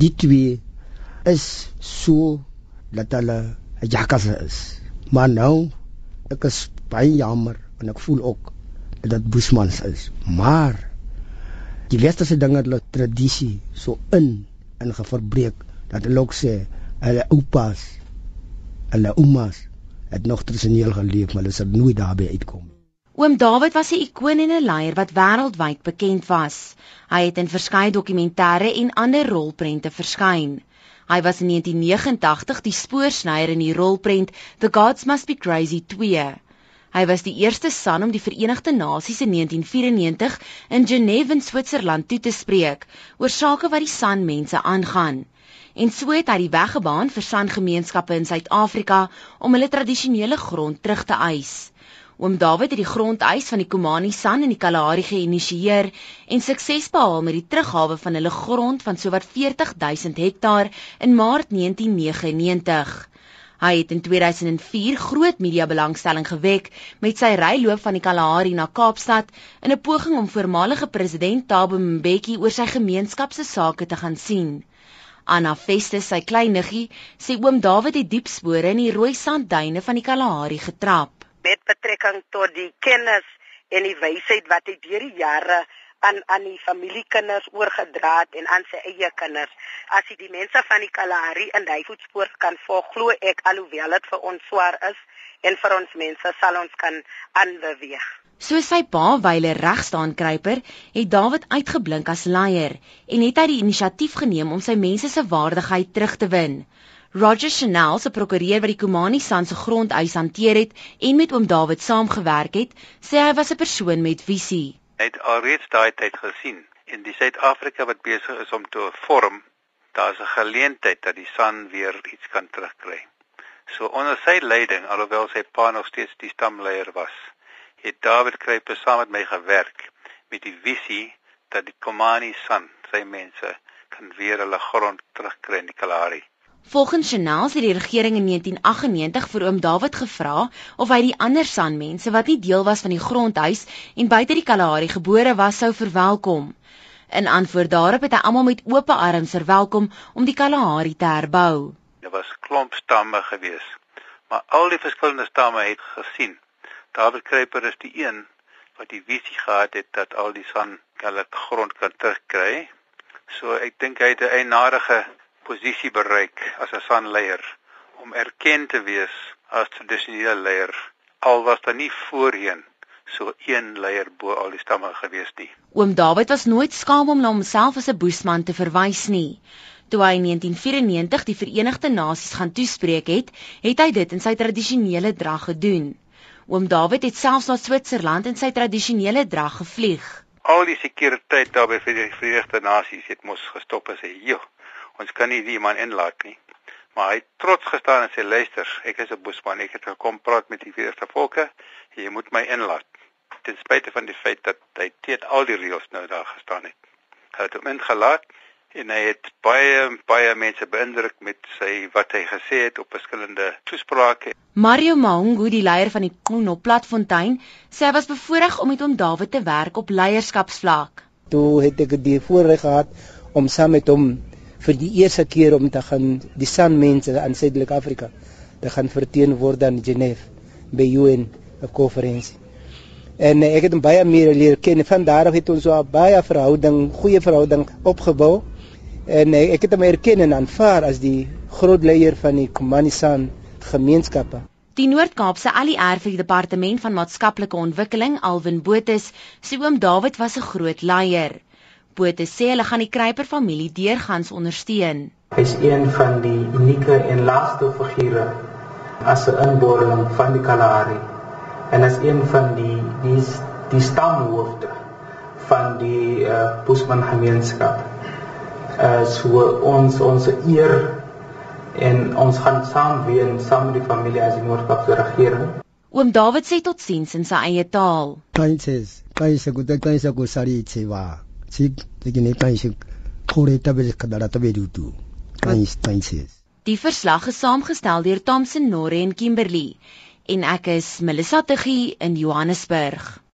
die twee is so dat hulle jakkasse is. Maar nou ek is baie jammer en ek voel ook dat Boesmans is. Maar die westerse dinge hulle tradisie so in in geverbreek dat hulle ook sê hulle oupas hulle oumas het nog tradisioneel geleef maar hulle sal nooit daarby uitkom nie. Oom David was 'n ikoon en 'n leier wat wêreldwyd bekend was. Hy het in verskeie dokumentêre en ander rolprente verskyn. Hy was in 1989 die spoorsnyer in die rolprent The Gods Must Be Crazy 2. Hy was die eerste son om die Verenigde Nasies in 1994 in Genève in Switserland toe te spreek oor sake wat die san mense aangaan. En so het hy die weg gebaan vir san gemeenskappe in Suid-Afrika om hulle tradisionele grond terug te eis. Oom Dawid het die grondeis van die Komani San in die Kalahari geïnisieer en sukses behaal met die teruggawe van hulle grond van sowat 40000 hektaar in Maart 1999. Hy het in 2004 groot media belangstelling gewek met sy ryloop van die Kalahari na Kaapstad in 'n poging om voormalige president Thabo Mbeki oor sy gemeenskap se sake te gaan sien. Anna Festus, sy kleiniggie, sê oom Dawid het diep spore in die rooi sandduine van die Kalahari getrap met betrekking tot die kennis en die wysheid wat hy deur die jare aan aan die familiekinders oorgedra het en aan sy eie kinders. As hy die mense van die Kalahari in hy voetspoor kan volg, glo ek alhoewel dit vir ons swaar is en vir ons mense sal ons kan aanbeweeg. So sy pa Wyle regstaan kruiper, het Dawid uitgeblink as leier en het hy die inisiatief geneem om sy mense se waardigheid terug te win. Roger Chanel se prokureur wat die Komani San se grondeis hanteer het en met oom David saamgewerk het, sê hy was 'n persoon met visie. Hy het alreeds daai tyd gesien in die Suid-Afrika wat besig is om te vorm, daar's 'n geleentheid dat die San weer iets kan terugkry. So onder sy leiding, alhoewel sy pa nog steeds die stamleier was, het David Kruiper saam met my gewerk met die visie dat die Komani San, sy mense, kan weer hulle grond terugkry in die Kalahari. Volgens Chanel het die regering in 1998 vir oom David gevra of hy die ander San mense wat nie deel was van die grondhuis en buite die Kalahari gebore was sou verwelkom. In antwoord daarop het hy almal met oop arms verwelkom om die Kalahari te herbou. Daar was klomp stamme gewees, maar al die verskillende stamme het gesien. David Kruiper is die een wat die visie gehad het dat al die San hulle grond kan terugkry. So ek dink hy het 'n eienaardige posisie bereik as 'n sanleier om erken te wees as tradisionele leier al was daar nie voorheen so een leier bo al die stamme gewees nie. Oom Dawid was nooit skaam om na homself as 'n boesman te verwys nie. Toe hy in 1994 die Verenigde Nasies gaan toespreek het, het hy dit in sy tradisionele drag gedoen. Oom Dawid het selfs na Switserland in sy tradisionele drag gevlieg. Al die sekuriteit daar by die Verenigde Nasies het mos gestop en sê, "Joh, ons kan nie die man inlaat nie. Maar hy het trots gestaan en sê luister, ek is 'n boesman, ek het gekom praat met die veerste volke, jy moet my inlaat. Ten spyte van die feit dat hy teen al die reëls nou daar gestaan het. Hy het hom ingelaat en hy het baie baie mense beïndruk met sy wat hy gesê het op verskillende toesprake. Mario Mahungu, die leier van die Kono Platfontein, sê hy was bevoorreg om met hom Dawid te werk op leierskapsvlak. Toe het ek die voorreg gehad om saam met hom vir die eerste keer om te gaan die San mense aan Suidelike Afrika te gaan verteenwoordig in Genève by UN 'n konferensie. En ek het hom baie meer leer ken. Van daar af het ons so 'n baie verhouding, goeie verhouding opgebou. En ek het hom erken en aanvaar as die groot leier van die Komani San gemeenskappe. Die Noord-Kaapse ALR vir die Departement van Maatskaplike Ontwikkeling, Alwin Botus, sê oom David was 'n groot leier. Botha sê hulle gaan die Kruiper familie deurgangs ondersteun. Hy is een van die unieke en laaste figure as 'n inboorling van die Kalahari en as een van die die die stamhoofde van die uh, Boesman gemeenskap. Uh so ons ons eer en ons gaan saam ween saam met die familie as die Noord-Kaapse regering. Oom Dawid sê totsiens in sy eie taal. Kanses, kanse ku kanse ku sarichi wa. Chik tekine kanse kore tabe kadara tabe rutu. Kanse kanses. Die verslag is saamgestel deur Thompson Norre en Kimberley en ek is Melissa Tuggie in Johannesburg.